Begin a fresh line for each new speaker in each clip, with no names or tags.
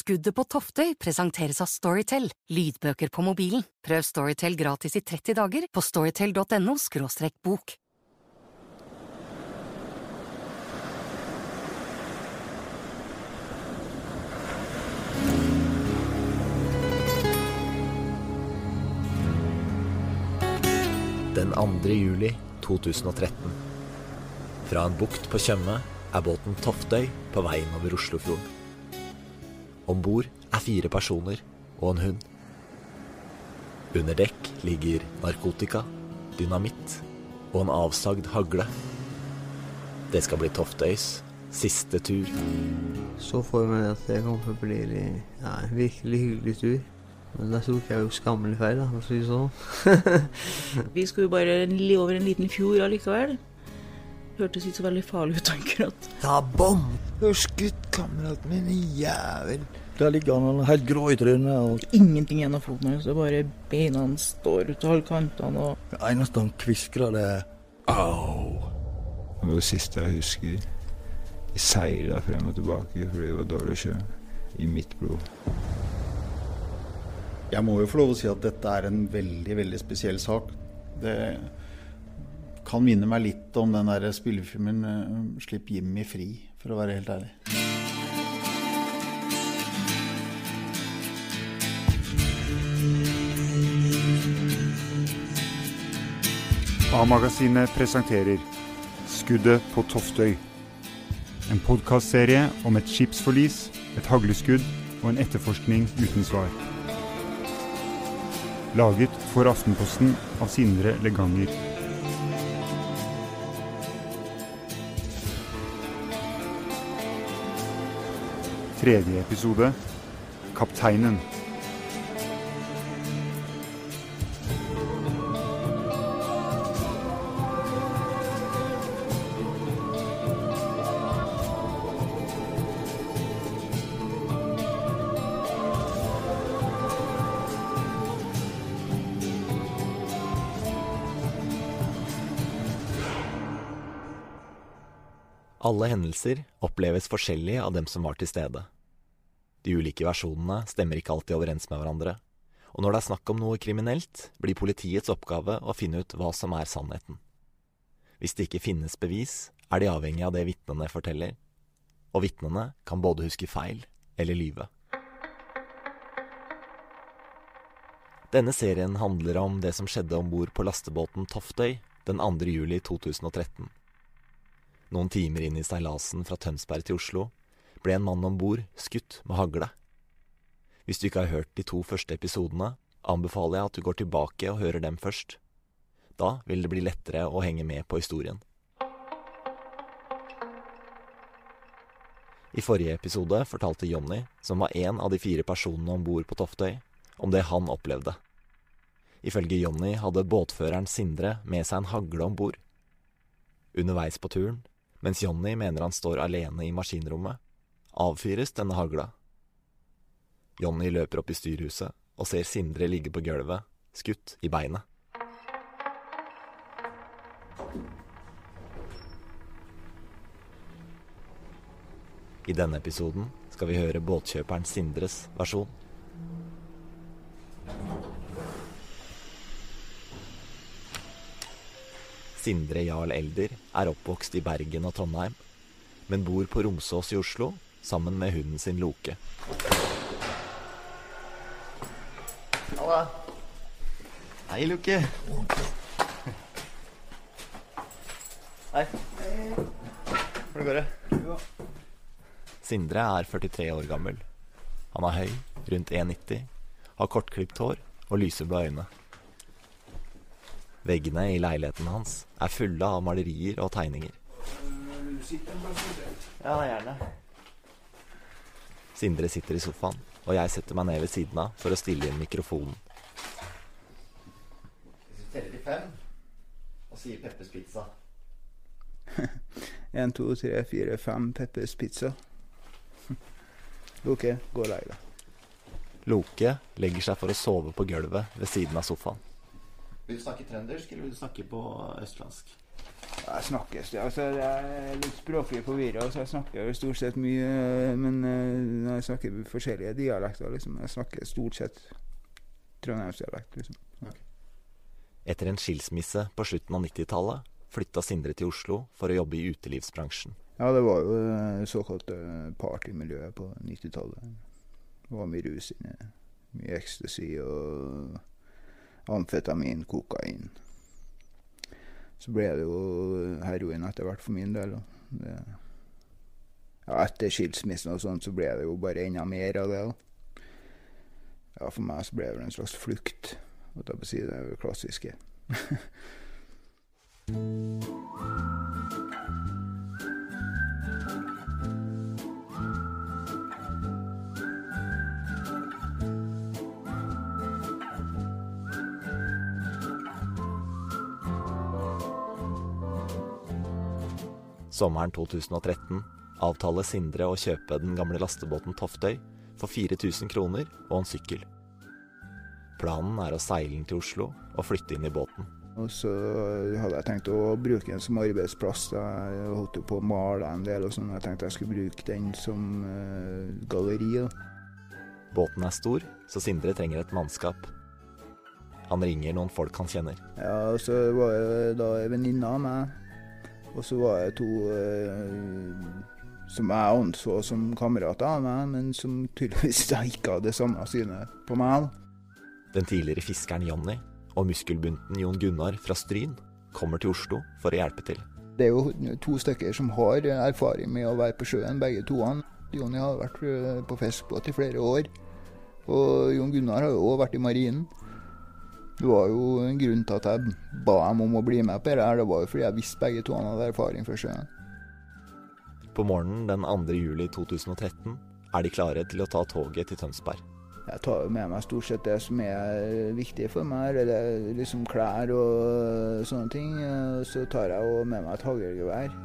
Skuddet på Toftøy presenteres av Storytel, lydbøker på mobilen. Prøv Storytel gratis i 30 dager på storytel.no – bok.
Den 2. juli 2013. Fra en bukt på Tjøme er båten Toftøy på vei innover Oslofjorden. Om bord er fire personer og en hund. Under dekk ligger narkotika, dynamitt og en avsagd hagle. Det skal bli Toftøys siste tur.
Så for meg at det kom til å bli ja, en virkelig hyggelig tur. Men da tok jeg jo skammelig feil, da, for å si det sånn.
Vi skulle jo bare over en liten fjord allikevel. Hørtes ikke så veldig farlig ut akkurat.
Ja, bom! Du har skutt kameraten min, jævel.
Der ligger han helt grå i trynet. og
Ingenting igjen av foten hans, bare beina står ut av alle kantene og
Det eneste han kviskrer, det er au.
Det var det siste jeg husker. Jeg seila frem og tilbake fordi det var dårlig sjø. I mitt blod.
Jeg må jo få lov å si at dette er en veldig, veldig spesiell sak. Det kan minne meg litt om den der spillefilmen eh, 'Slipp Jimmy fri', for å være helt ærlig.
A-magasinet presenterer Skuddet på Toftøy. En podkastserie om et skipsforlis, et hagleskudd og en etterforskning uten svar. Laget for Aftenposten av Sindre Leganger. Tredje episode Kapteinen.
Alle hendelser oppleves forskjellig av dem som var til stede. De ulike versjonene stemmer ikke alltid overens med hverandre, og når det er snakk om noe kriminelt, blir politiets oppgave å finne ut hva som er sannheten. Hvis det ikke finnes bevis, er de avhengig av det vitnene forteller, og vitnene kan både huske feil eller lyve. Denne serien handler om det som skjedde om bord på lastebåten Toftøy den 2. juli 2013. Noen timer inn i seilasen fra Tønsberg til Oslo ble en mann om bord skutt med hagle. Hvis du ikke har hørt de to første episodene, anbefaler jeg at du går tilbake og hører dem først. Da vil det bli lettere å henge med på historien. I forrige episode fortalte Jonny, som var en av de fire personene om bord på Toftøy, om det han opplevde. Ifølge Jonny hadde båtføreren Sindre med seg en hagle om bord. Underveis på turen, mens Jonny mener han står alene i maskinrommet, avfyres denne hagla. Jonny løper opp i styrhuset og ser Sindre ligge på gulvet, skutt i beinet. I denne episoden skal vi høre båtkjøperen Sindres versjon. Sindre Jarl Elder er oppvokst i Bergen og Trondheim, men bor på Romsås i Oslo sammen med hunden sin Loke.
Halla. Hei, Loke. Hei. Hvordan går det?
Sindre er 43 år gammel. Han er høy, rundt 1,90, har kortklipt hår og lyseblå øyne. Veggene i leiligheten hans er fulle av malerier og tegninger.
Ja, gjerne.
Sindre sitter i sofaen, og jeg setter meg ned ved siden av for å stille inn mikrofonen.
Hvis du teller til fem og sier Peppers Pizza
En, to, tre, fire, fem Peppers Pizza. Loke, gå og legg deg.
Loke legger seg for å sove på gulvet ved siden av sofaen.
Vil du snakke trøndersk, eller vil du snakke på østlandsk?
Jeg snakker altså, Jeg er litt språklig forvirra, så jeg snakker jo stort sett mye Men uh, jeg snakker forskjellige dialekter, liksom. Jeg snakker stort sett trondheimsdialekt, liksom. Okay.
Etter en skilsmisse på slutten av 90-tallet flytta Sindre til Oslo for å jobbe i utelivsbransjen.
Ja, det var jo det såkalte partymiljøet på 90-tallet. Det var mye rus inne. Mye ecstasy og amfetamin, kokain. Så ble det jo heroin etter hvert for min del. Det, ja, etter skilsmissen og sånt så ble det jo bare enda mer av det. Ja, for meg så ble det en slags flukt. Og da si det er jo klassiske.
Sommeren 2013 avtaler Sindre å kjøpe den gamle lastebåten Toftøy for 4000 kroner og en sykkel. Planen er å seile den til Oslo og flytte inn i båten.
Og så hadde jeg tenkt å bruke den som arbeidsplass. Jeg holdt jo på å male en del, og sånn. Jeg tenkte jeg skulle bruke den som uh, galleri.
Båten er stor, så Sindre trenger et mannskap. Han ringer noen folk han kjenner.
Ja, og så var det da ei venninne av meg og så var det to uh, som jeg anså som kamerater av meg, men som tydeligvis ikke hadde samme synet på meg.
Den tidligere fiskeren Jonny og muskelbunten Jon Gunnar fra Stryn kommer til Oslo for å hjelpe til.
Det er jo to stykker som har erfaring med å være på sjøen, begge to. Jonny har vært eh, på fiskebåt i flere år. Og Jon Gunnar har jo òg vært i marinen. Det var jo en grunn til at jeg ba dem om å bli med på dette. Det var jo fordi jeg visste begge to hadde erfaring fra sjøen.
På morgenen den 2. juli 2013 er de klare til å ta toget til Tønsberg.
Jeg tar med meg stort sett det som er viktig for meg, eller liksom klær og sånne ting. Så tar jeg med meg et haglgevær.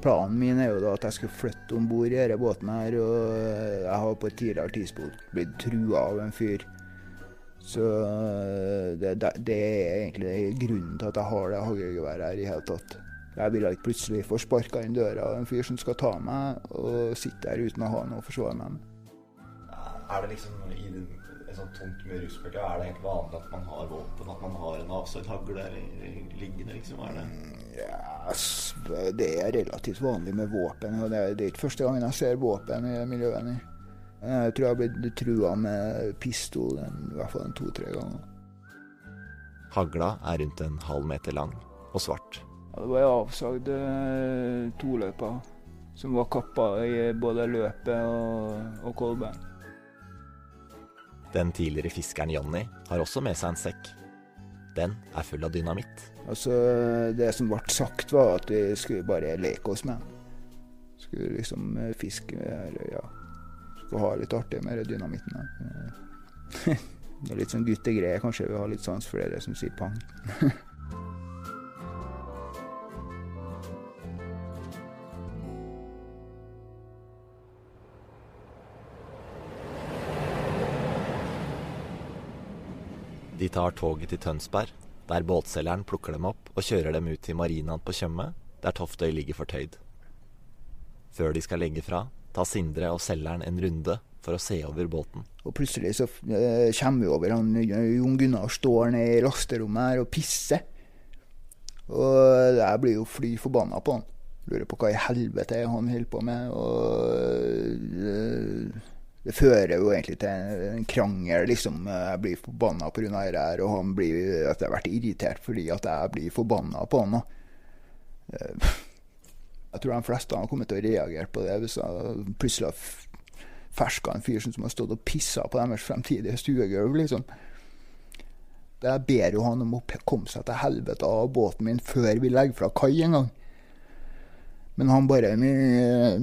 Planen min er jo da at jeg skal flytte om bord i denne båten her, og jeg har på et tidligere tidspunkt blitt trua av en fyr så eh, det, det, er egentlig grunnen til at jeg har det haglgeværet her i hele tatt. Jeg vil ikke plutselig få sparka inn døra av en fyr som skal ta meg, og sitte der uten å ha noe å forsvare meg med.
Er det liksom i en sånn tomt med rusmiljø, er det helt vanlig at man har våpen? At man har en avsagt hagle liggende, liksom? Er det
ja, det er relativt vanlig med våpen. og Det er, det er ikke første gangen jeg ser våpen i miljøet. Jeg tror jeg har blitt trua med pistol i hvert fall to-tre ganger.
Hagla er rundt en halv meter lang og svart.
Ja, det var ei avsagd eh, toløyper som var kappa i både løpet og, og kolben.
Den tidligere fiskeren Jonny har også med seg en sekk. Den er full av dynamitt.
Altså, Det som ble sagt, var at vi skulle bare leke oss med den. Skulle liksom fiske med eller ja, skal ha litt artig med dynamitten. det er litt sånn guttegreier. kanskje. Vi har litt sans for det som sier pang.
De tar toget til Tønsberg, der båtselgeren plukker dem opp og kjører dem ut til marinaen på Tjøme, der Toftøy ligger fortøyd. Før de skal legge fra, tar Sindre og selgeren en runde for å se over båten.
Og plutselig så eh, kommer vi over han Jon Gunnar står nede i lasterommet her og pisser. Og jeg blir jo fly forbanna på han. Lurer på hva i helvete han holder på med. Og det, det fører jo egentlig til en krangel, liksom. Jeg blir forbanna pga. det her, og han blir har vært irritert fordi at jeg blir forbanna på han. Og, jeg tror de fleste har kommet til å reagere på det hvis jeg plutselig har ferska en fyr som har stått og pissa på deres fremtidige stuegulv, liksom. Jeg ber jo han om å komme seg til helvete av båten min før vi legger fra kai en gang. Men han bare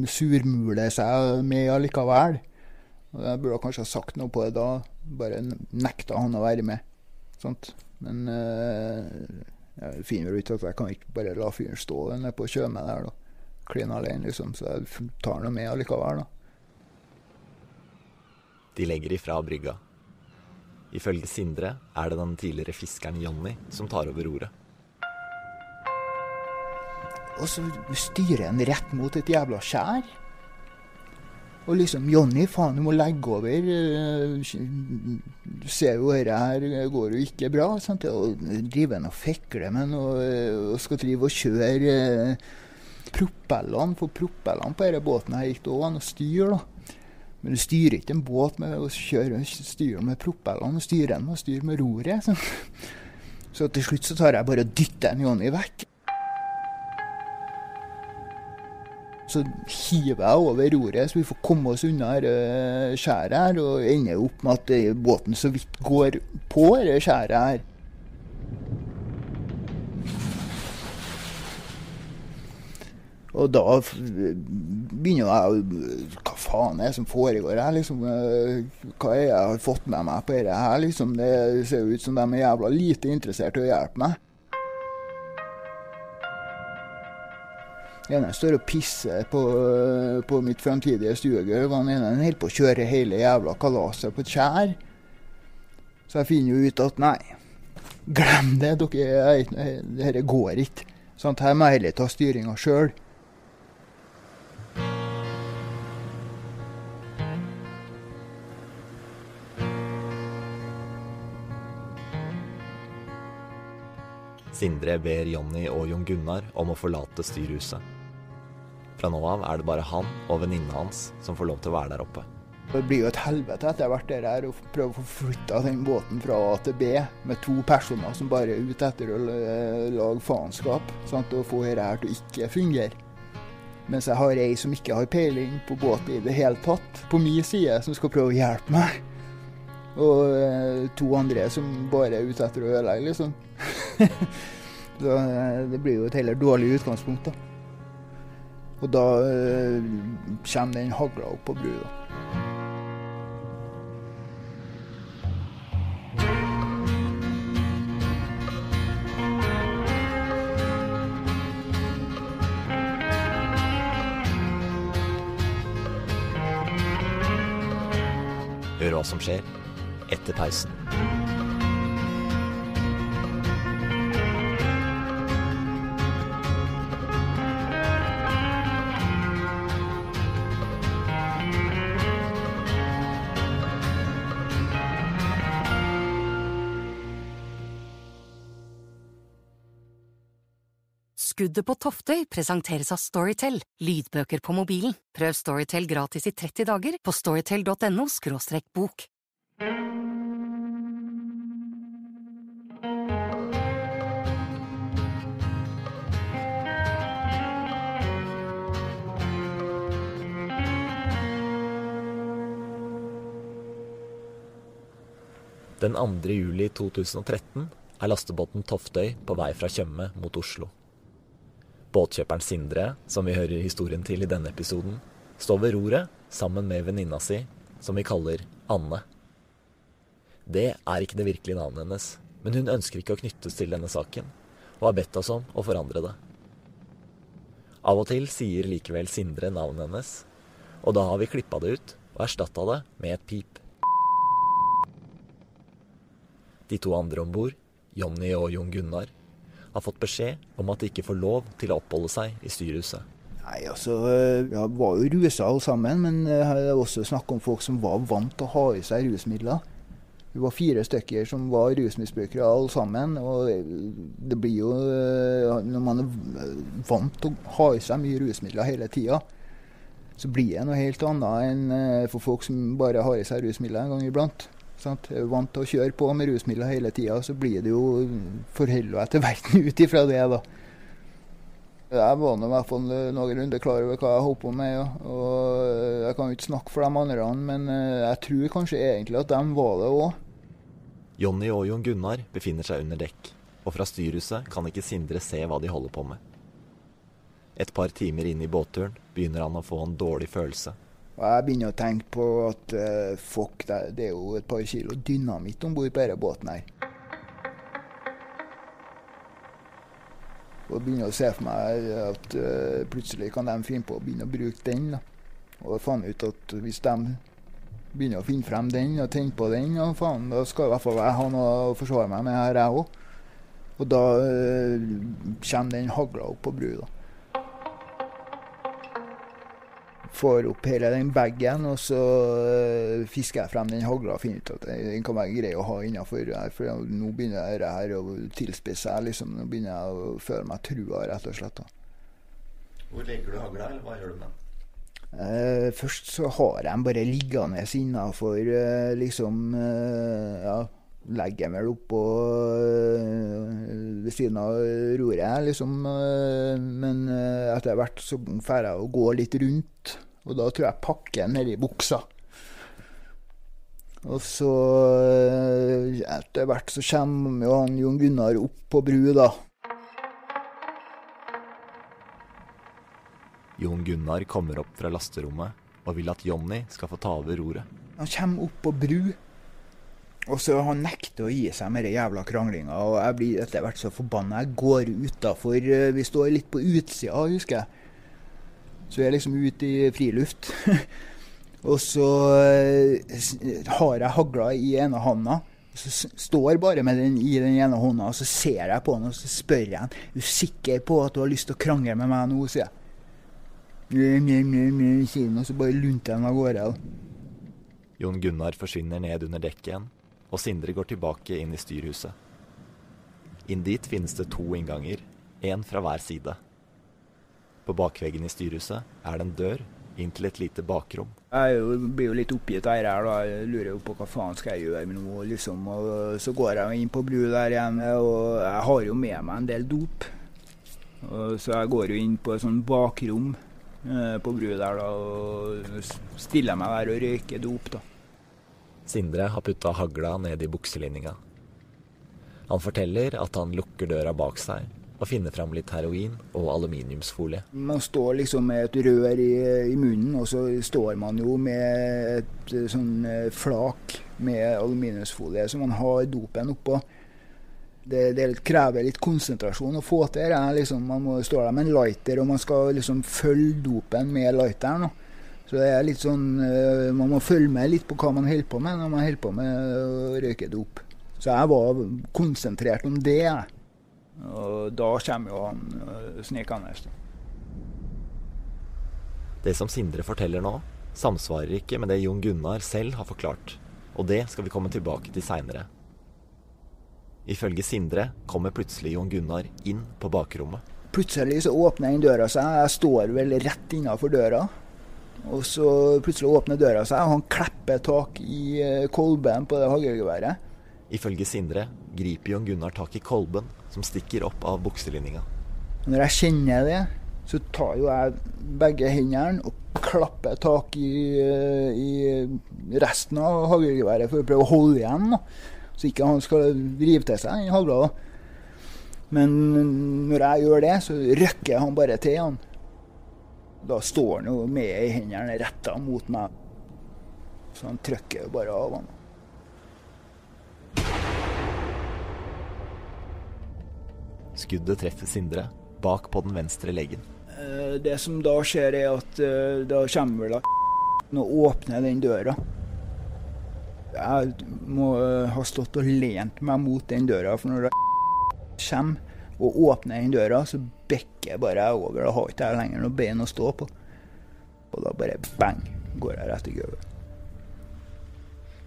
surmuler seg med allikevel. Og jeg burde kanskje ha sagt noe på det da. Bare nekta han å være med. Sånt. Men øh, jeg finner vel ut at jeg kan ikke bare la fyren stå nede på Tjøme der, da klin alene, liksom. Så jeg tar noe med allikevel, da.
De legger ifra brygga. Ifølge Sindre er det den tidligere fiskeren Jonny som tar over roret.
Og så styrer han rett mot et jævla skjær. Og liksom Jonny, faen, du må legge over. eh, Du ser jo dette her går jo ikke bra. Sant? Og driver han og fikler med noe eh, og skal drive og kjøre eh, propellene. For propellene på denne båten her gikk det òg an å styre, da. Men du styrer ikke en båt med å kjøre styrer med propellene, du styrer den med å styre med roret. Så. så til slutt så tar jeg bare og dytter en Johnny vekk. Så hiver jeg over roret, så vi får komme oss unna skjæret her, og ender opp med at eh, båten så vidt går på skjæret her. Og da begynner jeg Hva faen er det som foregår her, liksom? Eh, Hva er det jeg har fått med meg på dette her, liksom? Det ser jo ut som de er jævla lite interessert i å hjelpe meg. Den ene står og pisser på, på mitt framtidige stuegulv. Den ene holder på å kjøre hele jævla kalaset på et kjær. Så jeg finner jo ut at nei, glem det. Dere, er dette går ikke. Sånn, her må jeg heller ta styringa sjøl.
Sindre ber Jonny og Jon Gunnar om å forlate styrhuset. Fra nå av er det bare han og venninna hans som får lov til å være der oppe.
Det blir jo et helvete etter hvert det der å prøve å få flytta den båten fra A til B med to personer som bare er ute etter å eh, lage faenskap. Sant? Og få dette her til å ikke fungere. Mens jeg har ei som ikke har peiling på båt i det hele tatt, på min side, som skal prøve å hjelpe meg. Og eh, to andre som bare er ute etter å ødelegge, liksom. Så eh, det blir jo et heller dårlig utgangspunkt, da. Og da øh, kommer den hagla opp på brua.
Hør hva som skjer etter pausen.
Skuddet på Toftøy presenteres av Storytel, lydbøker på mobilen. Prøv Storytel gratis i 30 dager på storytel.no bok.
Den 2. juli 2013 er lastebåten Toftøy på vei fra Tjøme mot Oslo. Båtkjøperen Sindre, som vi hører historien til i denne episoden, står ved roret sammen med venninna si, som vi kaller Anne. Det er ikke det virkelige navnet hennes, men hun ønsker ikke å knyttes til denne saken, og har bedt oss om å forandre det. Av og til sier likevel Sindre navnet hennes, og da har vi klippa det ut og erstatta det med et pip. De to andre om bord, Jonny og Jon Gunnar, har fått beskjed om at de ikke får lov til å oppholde seg i styrehuset.
Nei, altså, eh, vi var jo rusa alle sammen, men eh, det er også snakk om folk som var vant til å ha i seg rusmidler. Vi var fire stykker som var rusmisbrukere alle sammen. Og det blir jo eh, Når man er vant til å ha i seg mye rusmidler hele tida, så blir det noe helt annet enn eh, for folk som bare har i seg rusmidler en gang iblant. Sant? Er vant til å kjøre på med rusmidler hele tida, så blir det jo Forholder jeg til verden ut ifra det, da. Jeg var nå i hvert fall noenlunde klar over hva jeg holdt på med. Og jeg kan jo ikke snakke for de andre, men eh, jeg tror kanskje egentlig at de var det òg.
Jonny og Jon Gunnar befinner seg under dekk, og fra styrhuset kan ikke Sindre se hva de holder på med. Et par timer inn i båtturen begynner han å få en dårlig følelse.
Og jeg begynner å tenke på at uh, fuck, det, det er jo et par kilo dynamitt om bord på denne båten her. Og begynner å se for meg at uh, plutselig kan de finne på å begynne å bruke den. da. Og fant ut at hvis de begynner å finne frem den og tenne på den, ja, faen, da skal i hvert fall jeg ha noe å forsvare meg med her, jeg òg. Og da uh, kommer den hagla opp på brua. Får opp hele den bagen, og så eh, fisker jeg frem den hagla og finner ut at den kan være grei å ha innafor her. For nå begynner det her å tilspisse seg. Liksom. Nå begynner jeg å føle meg trua, rett og slett. da.
Hvor legger du hagla, eller hva gjør du med den?
Uh, først så har jeg den bare liggende innafor uh, liksom uh, Ja, legger den vel oppå eh, ved siden av roret, liksom. eh, men eh, etter hvert så får jeg å gå litt rundt, og da tror jeg pakker den nedi buksa. Og så eh, etter hvert så kommer jo han Jon Gunnar opp på bru, da.
Jon Gunnar kommer opp fra lasterommet og vil at Jonny skal få ta over roret.
Han kommer opp på bru, og så han nekter å gi seg med den jævla kranglinga. Og jeg blir etter hvert så forbanna. Jeg går utafor Vi står litt på utsida, husker jeg. Så jeg er liksom ute i friluft. og så eh, har jeg hagla i ene hånda. Og så står står bare med den i den ene hånda, og så ser jeg på han og så spør jeg han Er du sikker på at du har lyst til å krangle med meg nå, sier jeg. Og så bare lunter han av gårde.
Jon Gunnar forsvinner ned under dekket igjen, og Sindre går tilbake inn i styrhuset. Inn dit finnes det to innganger, én fra hver side. På bakveggen i styrehuset er det en dør inn til et lite bakrom.
Jeg blir jo litt oppgitt av dette. da. Jeg lurer jo på hva faen skal jeg gjøre med noe. liksom. Og så går jeg inn på bru der igjen, og jeg har jo med meg en del dop. Og så jeg går jo inn på et sånt bakrom eh, på bru der da, og stiller meg der og røyker dop. da.
Sindre har putta hagla ned i bukselinninga. Han forteller at han lukker døra bak seg og finner fram litt heroin og aluminiumsfolie.
Man står liksom med et rør i, i munnen, og så står man jo med et eh, sånn eh, flak med aluminiumsfolie, så man har dopen oppå. Det, det krever litt konsentrasjon å få til. Liksom, man må stå der med en lighter, og man skal liksom følge dopen med lighteren. Og. Så det er litt sånn, eh, Man må følge med litt på hva man holder på med når man holder på med å røyke dop. Så jeg var konsentrert om det. jeg. Og da kommer jo han øh, snikende.
Det som Sindre forteller nå, samsvarer ikke med det Jon Gunnar selv har forklart, og det skal vi komme tilbake til seinere. Ifølge Sindre kommer plutselig Jon Gunnar inn på bakrommet.
Plutselig så åpner den døra seg. Jeg står vel rett innafor døra. Og så plutselig åpner døra seg, og han klipper tak i eh, kolben på det haglgeværet.
Ifølge Sindre griper Jon Gunnar tak i kolben som stikker opp av bukselinninga.
Når jeg kjenner det, så tar jo jeg begge hendene og klapper tak i, eh, i resten av haglgeværet for å prøve å holde igjen. Da. Så ikke han skal rive til seg den hagla. Men når jeg gjør det, så rykker han bare til han. Da står han jo med i hendene retta mot meg. Så han trykker jo bare av han.
Skuddet treffer Sindre bak på den venstre leggen.
Eh, Det som da skjer, er at eh, da kommer vel da og åpner den døra. Jeg må eh, ha stått og lent meg mot den døra, for når det kommer og åpner den døra, så bekker bare over. Da har ikke jeg lenger noe bein å stå på. Og da bare bang, går jeg rett i gulvet.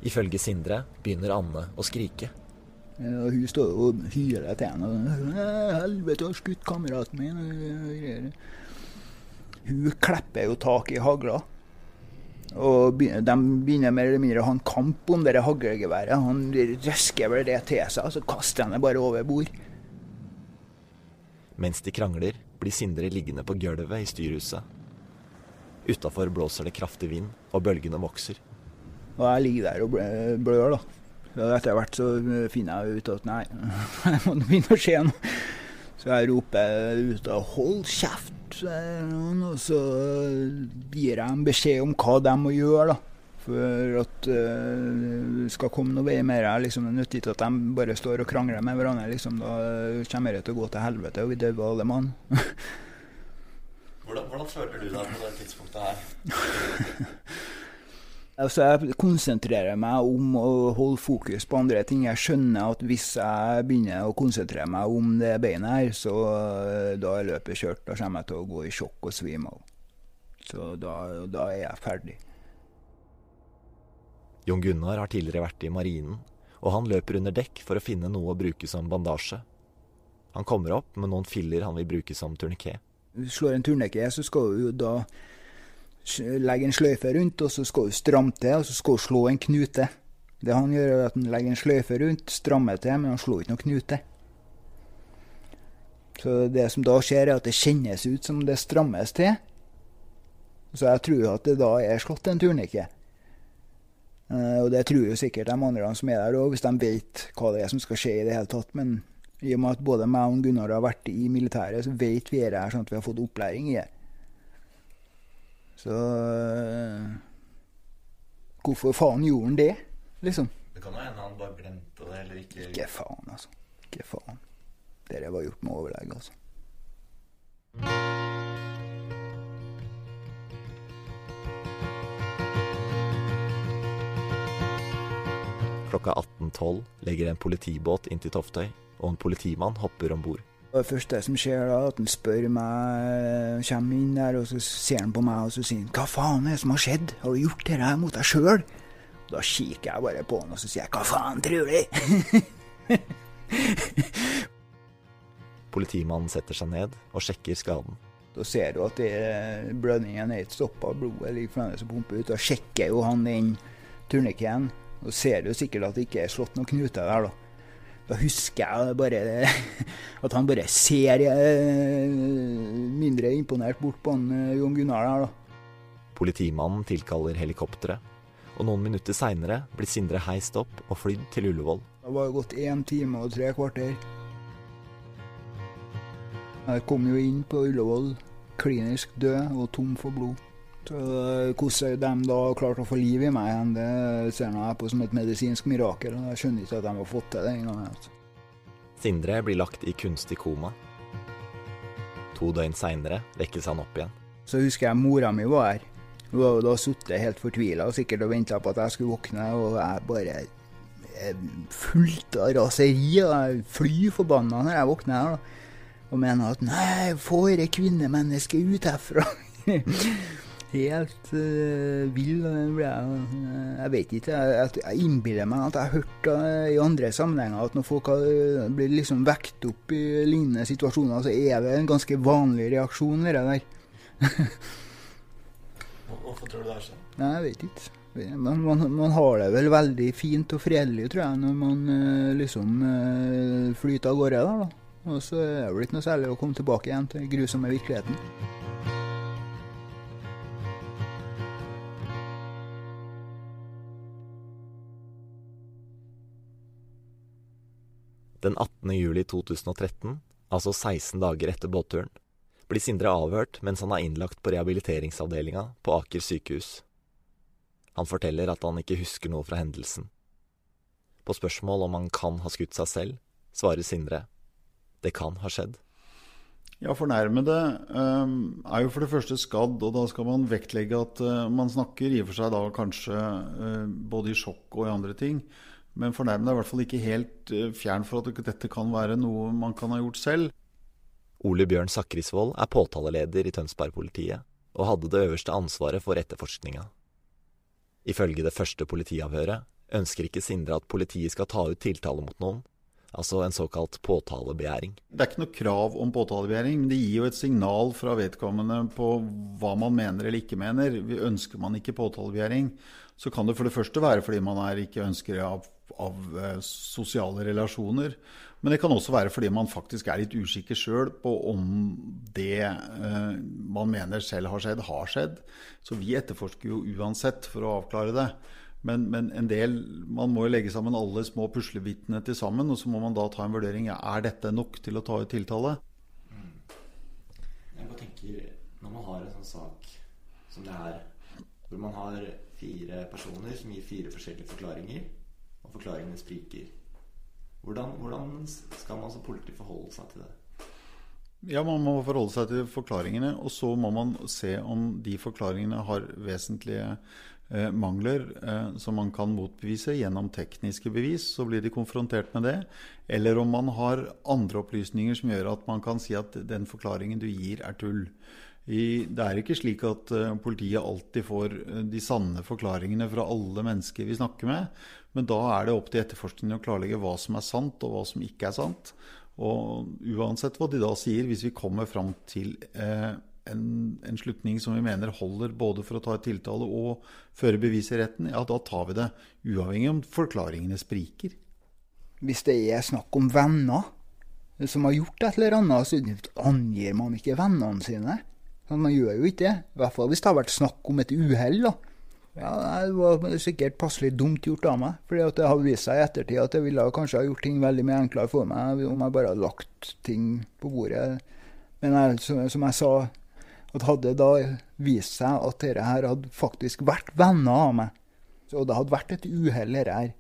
Ifølge Sindre begynner Anne å skrike.
Eh, Og hun står og hyler til henne. «Eh, 'Helvete, har skutt kameraten min.' Hun klipper jo tak i hagla. Og de begynner mer eller mindre å ha en kamp om det haglgeværet. Han røsker vel det til seg, så kaster han det bare over bord.
Mens de krangler, blir Sindre liggende på gulvet i styrhuset. Utafor blåser det kraftig vind, og bølgene vokser.
Og jeg ligger der og blø- blør, da. Etter hvert så finner jeg ut at nei, jeg må begynne å skje noe. Så jeg roper ut og 'hold kjeft', og så gir jeg dem beskjed om hva de må gjøre. da. For at det det skal komme noe vei mer. her, Liksom, det nytter ikke at de bare står og krangler med hverandre. Liksom, da kommer det til å gå til helvete, og vi dør alle mann.
Hvordan, hvordan føler du deg på det tidspunktet her?
Altså, jeg konsentrerer meg om å holde fokus på andre ting. Jeg skjønner at hvis jeg begynner å konsentrere meg om det beinet her, så eh, da er løpet kjørt. Da kommer jeg til å gå i sjokk og svime av. Så da, da er jeg ferdig.
Jon Gunnar har tidligere vært i marinen, og han løper under dekk for å finne noe å bruke som bandasje. Han kommer opp med noen filler han vil bruke som turniké.
Slår en turniké, så skal du jo da legge en sløyfe rundt, og så skal du stramme til, og så skal du slå en knute. Det han gjør, er at han legger en sløyfe rundt, strammer til, men han slår ikke noen knute. Så det som da skjer, er at det kjennes ut som det strammes til. Så jeg tror at det da er slått en turnike. Uh, og det tror jo sikkert de andre som er der òg, hvis de vet hva det er som skal skje i det hele tatt. Men i og med at både meg og Gunnar har vært i militæret, så vet vi det her sånn at vi har fått opplæring i det. Så uh, Hvorfor faen gjorde han det, liksom?
Det kan jo hende han bare glemte det, eller ikke
Ikke faen, altså. Ikke faen. Det var gjort med overlegg, altså.
Klokka 18.12 legger en politibåt inn til Toftøy, og en politimann hopper om bord.
Det første som skjer da, at han spør meg, kommer inn der, og så ser han på meg og så sier han, 'Hva faen er det som har skjedd? Har du gjort dette mot deg sjøl?' Da kikker jeg bare på han og så sier jeg, 'Hva faen tror du?'
Politimannen setter seg ned og sjekker skaden.
Da ser du at det, blødningen er ikke stoppa, blodet ligger fremdeles og pumper ut. Da sjekker jo han den turnikken. Da ser du sikkert at det ikke er slått noen knuter der, da. Da husker jeg bare at han bare ser eh, mindre imponert bort på han eh, Jon Gunnar der, da.
Politimannen tilkaller helikopteret, og noen minutter seinere blir Sindre heist opp og flydd til Ullevål.
Det var gått én time og tre kvarter. Jeg kom jo inn på Ullevål klinisk død og tom for blod. Så Hvordan de da klarte å få liv i meg igjen, det ser jeg på som et medisinsk mirakel. Jeg skjønner ikke at de har fått til det engang. Altså.
Sindre blir lagt i kunstig koma. To døgn seinere vekkes han opp igjen.
Så husker jeg mora mi var her. Hun jo da sittet helt fortvila og sikkert og venta på at jeg skulle våkne, og jeg bare fullt av raseri. og Jeg fly forbanna når jeg våkner her. da. Og mener at nei, få dette kvinnemennesket ut herfra. Helt uh, vill jeg. Jeg vet ikke. Jeg, jeg innbiller meg at jeg har hørt uh, i andre sammenhenger at når folk har, uh, blir liksom vekt opp i lignende situasjoner, så er det en ganske vanlig reaksjon, det der.
Hvorfor tror du det er sånn?
Nei, jeg vet ikke. Man, man, man, har det vel veldig fint og fredelig, tror jeg, når man liksom flyter av gårde der, da. Og så er det vel ikke noe særlig å komme tilbake igjen til den grusomme virkeligheten.
Den 18. juli 2013, altså 16 dager etter båtturen, blir Sindre avhørt mens han er innlagt på rehabiliteringsavdelinga på Aker sykehus. Han forteller at han ikke husker noe fra hendelsen. På spørsmål om han kan ha skutt seg selv, svarer Sindre det kan ha skjedd.
Ja, fornærmede um, er jo for det første skadd, og da skal man vektlegge at uh, man snakker i og for seg da kanskje uh, både i sjokk og i andre ting. Men fornærmede er i hvert fall ikke helt uh, fjern for at dette kan være noe man kan ha gjort selv.
Ole Bjørn Sakrisvold er påtaleleder i Tønsberg-politiet, og hadde det øverste ansvaret for etterforskninga. Ifølge det første politiavhøret ønsker ikke Sindre at politiet skal ta ut tiltale mot noen, altså en såkalt påtalebegjæring.
Det er ikke noe krav om påtalebegjæring, men det gir jo et signal fra vedkommende på hva man mener eller ikke mener. Ønsker man ikke påtalebegjæring, så kan det for det første være fordi man er ikke ønsker av, av uh, sosiale relasjoner. Men det kan også være fordi man faktisk er litt usikker sjøl på om det eh, man mener selv har skjedd, har skjedd. Så vi etterforsker jo uansett for å avklare det. Men, men, en del, man må jo legge sammen alle små puslebitene til sammen, og så må man da ta en vurdering. Er dette nok til å ta ut tiltale?
Jeg bare tenker, Når man har en sånn sak som det her, hvor man har fire personer som gir fire forskjellige forklaringer, og forklaringene spriker, hvordan, hvordan skal man som politi forholde seg til det?
Ja, Man må forholde seg til forklaringene, og så må man se om de forklaringene har vesentlige eh, mangler eh, som man kan motbevise gjennom tekniske bevis. Så blir de konfrontert med det. Eller om man har andre opplysninger som gjør at man kan si at den forklaringen du gir, er tull. I, det er ikke slik at uh, politiet alltid får uh, de sanne forklaringene fra alle mennesker vi snakker med. Men da er det opp til etterforskningen å klarlegge hva som er sant, og hva som ikke er sant. Og uansett hva de da sier, hvis vi kommer fram til uh, en, en, slutning som vi mener holder både for å ta et tiltale og føre bevis i retten, ja, da tar vi det. Uavhengig om forklaringene spriker.
Hvis det er snakk om venner som har gjort et eller annet, så angir man ikke vennene sine. Man gjør jo ikke det. I hvert fall hvis det har vært snakk om et uhell. Ja, det var sikkert passelig dumt gjort av meg. fordi det har vist seg i ettertid at det ville kanskje ha gjort ting veldig mye enklere for meg om jeg bare hadde lagt ting på bordet. Men jeg, som jeg sa, at hadde da vist seg at dette her hadde faktisk vært venner av meg, og det hadde vært et uhell her,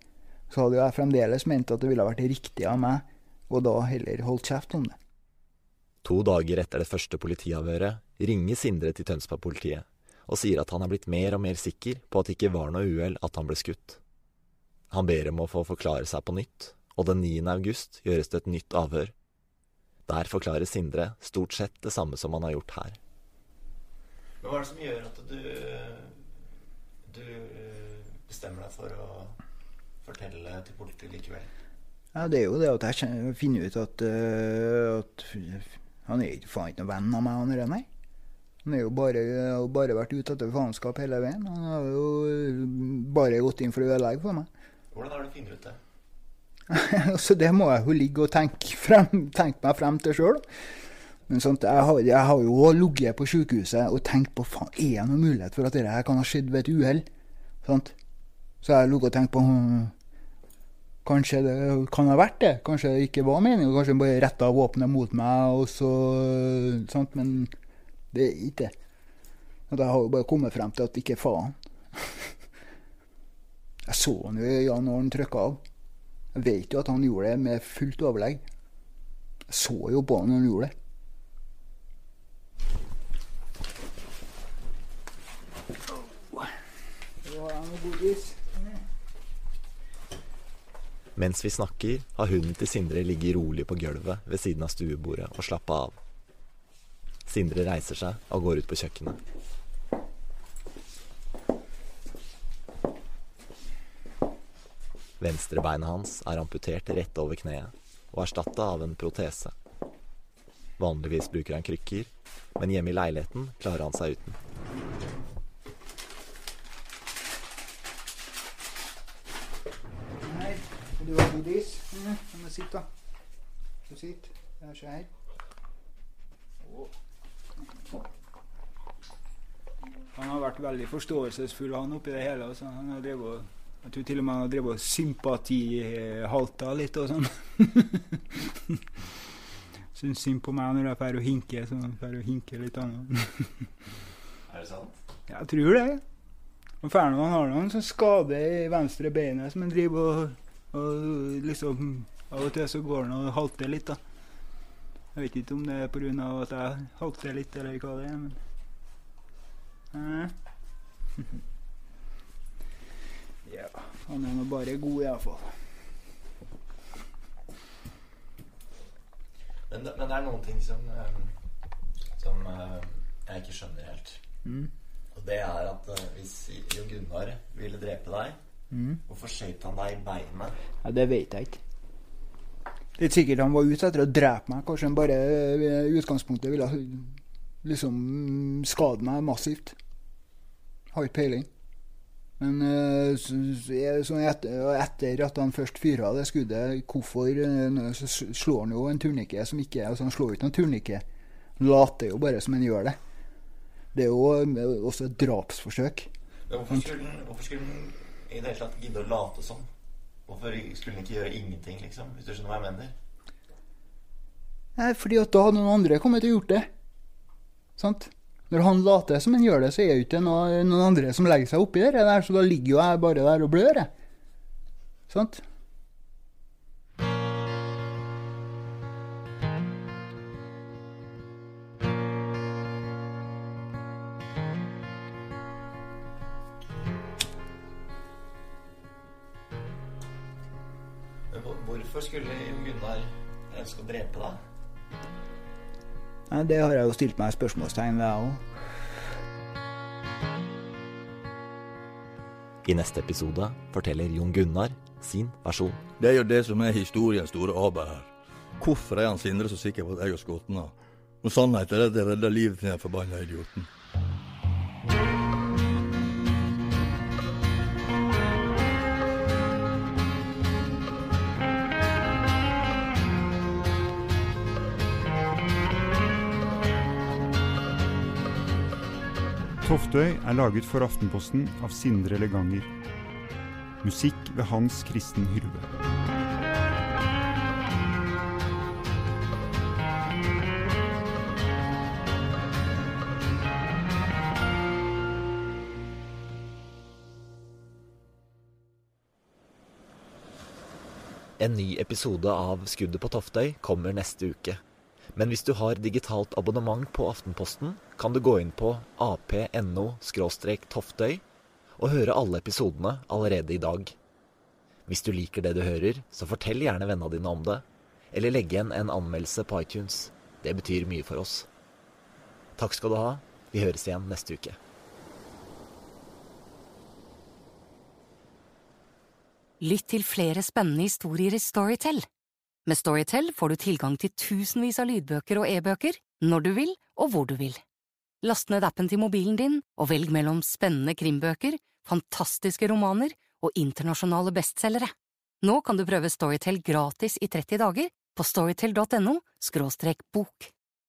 så hadde jeg fremdeles ment at det ville vært riktig av meg og da heller holdt kjeft om det.
To dager etter det første politiavhøret ringer Sindre til Tønsberg-politiet og sier at han er blitt mer og mer sikker på at det ikke var noe uhell at han ble skutt. Han ber om å få forklare seg på nytt, og den 9. august gjøres det et nytt avhør. Der forklarer Sindre stort sett det samme som han har gjort her.
Men hva er det som gjør at du, du bestemmer deg for å fortelle til politiet likevel?
Ja, Det er jo det at jeg finner ut at, uh, at han er ikke faen ikke noen venn av meg, han René. Han har jo bare, bare, vært ute etter faenskap hele veien. Han har jo bare gått inn for å ødelegge for meg.
Hvordan har du funnet ut det?
altså, det må jeg jo ligge og tenke, frem, tenke meg frem til sjøl. Men sånt, jeg, har, jeg har jo ligget på sykehuset og tenkt på faen, er det noen mulighet for at dette kan ha skjedd ved et uhell. Så jeg har ligget og tenkt på hm, Kanskje det kan ha vært det. Kanskje det ikke var meningen. Kanskje han bare retta våpenet mot meg, og så sant? Men det er ikke det. Jeg har jo bare kommet frem til at ikke faen. Jeg så han jo i øynene når han trykka av. Jeg vet jo at han gjorde det med fullt overlegg. Jeg så jo på han når han gjorde det.
Mens vi snakker, har hunden til Sindre ligget rolig på gulvet ved siden av stuebordet og slappa av. Sindre reiser seg og går ut på kjøkkenet. Venstrebeinet hans er amputert rett over kneet og erstatta av en protese. Vanligvis bruker han krykker, men hjemme i leiligheten klarer han seg uten.
Du har godis? Mm, sitt, da. Du sitter. Der, se her. Han har vært veldig forståelsesfull, han oppi det hele. Altså. Han har drevet, jeg tror til og med han har drevet sympatihalta litt og sånn. Syns synd på meg når jeg drar og hinker, så jeg drar og hinker litt annet.
er det sant?
Jeg tror det. Og han har noen sånn skade i venstre beinet som han driver og og liksom Av og til så går han og halter litt, da. Jeg vet ikke om det er pga. at jeg halter litt, eller hva det er, men Ja, han er nå bare god, iallfall.
Men, men det er noen ting som, som jeg ikke skjønner helt. Mm. Og det er at hvis Jo Gunnar ville drepe deg Mm. Hvorfor skjøt han deg i beinet?
Ja, Det vet jeg ikke. Er sikkert han var ute etter å drepe meg. Kanskje han bare i utgangspunktet ville liksom skade meg massivt. Har ikke peiling. Men uh, etter, at han først fyra det skuddet, hvorfor uh, så slår han jo en turnike som ikke altså Han slår jo ikke noen turnike. Han later jo bare som han gjør det. Det er jo også et drapsforsøk.
Skulle, hvorfor skulle han i det hele tatt gidde å late som? Hvorfor skulle han ikke gjøre ingenting, liksom? Hvis du skjønner hva jeg mener?
Nei, fordi at da hadde noen andre kommet og gjort det. Sant? Når han later som han gjør det, så er det ikke noe, noen andre som legger seg oppi det der, så da ligger jo jeg bare der og blør, jeg. Sant?
Hvorfor skulle Gunnar ønske å drepe deg?
Nei, det har jeg jo stilt meg spørsmålstegn ved, jeg òg.
I neste episode forteller Jon Gunnar sin versjon.
Det er jo det som er historiens store aber her. Hvorfor er han Sindre så sikker på at jeg har skutt ham? Og sannheten er at jeg redda livet til den forbanna idioten.
Toftøy er laget for Aftenposten av Sindre Leganger. Musikk ved Hans Kristen Hyrve.
En ny episode av Skuddet på Toftøy kommer neste uke. Men hvis du har digitalt abonnement på Aftenposten, kan du gå inn på ap.no-toftøy og høre alle episodene allerede i dag. Hvis du liker det du hører, så fortell gjerne vennene dine om det, eller legg igjen en anmeldelse på iTunes. Det betyr mye for oss. Takk skal du ha. Vi høres igjen neste uke.
Lytt til flere spennende historier i Storytel. Med Storytel får du tilgang til tusenvis av lydbøker og e-bøker når du vil og hvor du vil. Last ned appen til mobilen din og velg mellom spennende krimbøker, fantastiske romaner og internasjonale bestselgere. Nå kan du prøve Storytel gratis i 30 dager på storytel.no – bok.